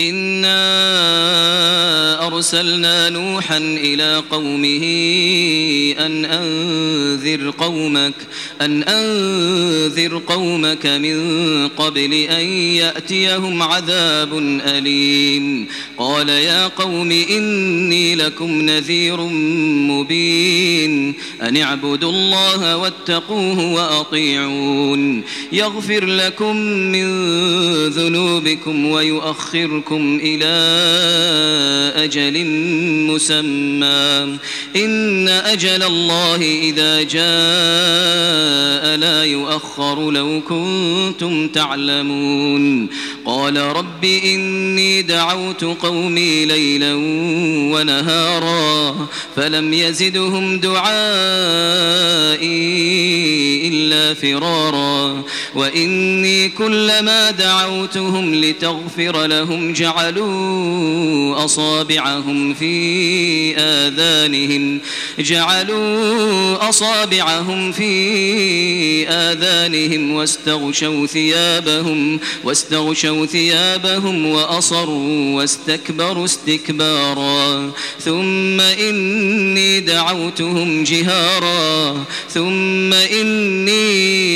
إنا أرسلنا نوحا إلى قومه أن أنذر قومك أن أنذر قومك من قبل أن يأتيهم عذاب أليم قال يا قوم إني لكم نذير مبين أن اعبدوا الله واتقوه وأطيعون يغفر لكم من ذنوبكم ويؤخركم إلى أجل مسمى. إن أجل الله إذا جاء لا يؤخر لو كنتم تعلمون. قال رب إني دعوت قومي ليلا ونهارا فلم يزدهم دعائي إلا فرارا. وإني كلما دعوتهم لتغفر لهم جعلوا أصابعهم في آذانهم. جعلوا أصابعهم في آذانهم واستغشوا ثيابهم واستغشوا ثيابهم وأصروا واستكبروا استكبارا. ثم إني دعوتهم جهارا. ثم إني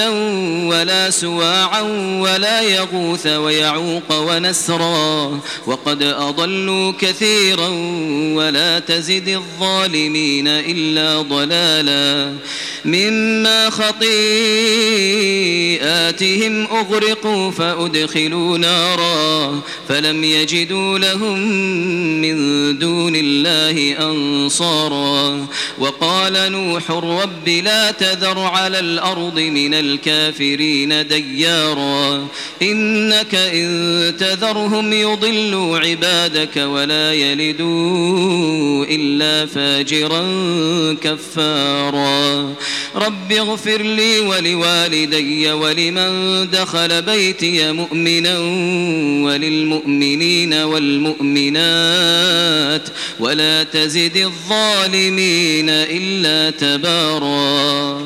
ولا سواعا ولا يغوث ويعوق ونسرا وقد أضلوا كثيرا ولا تزد الظالمين إلا ضلالا مما خطيئاتهم أغرقوا فأدخلوا نارا فلم يجدوا لهم من دون الله أنصارا وقال نوح رب لا تذر على الأرض من الكافرين ديارا إنك إن تذرهم يضلوا عبادك ولا يلدوا إلا فاجرا كفارا رب اغفر لي ولوالدي ولمن دخل بيتي مؤمنا وللمؤمنين والمؤمنات ولا تزد الظالمين إلا تبارا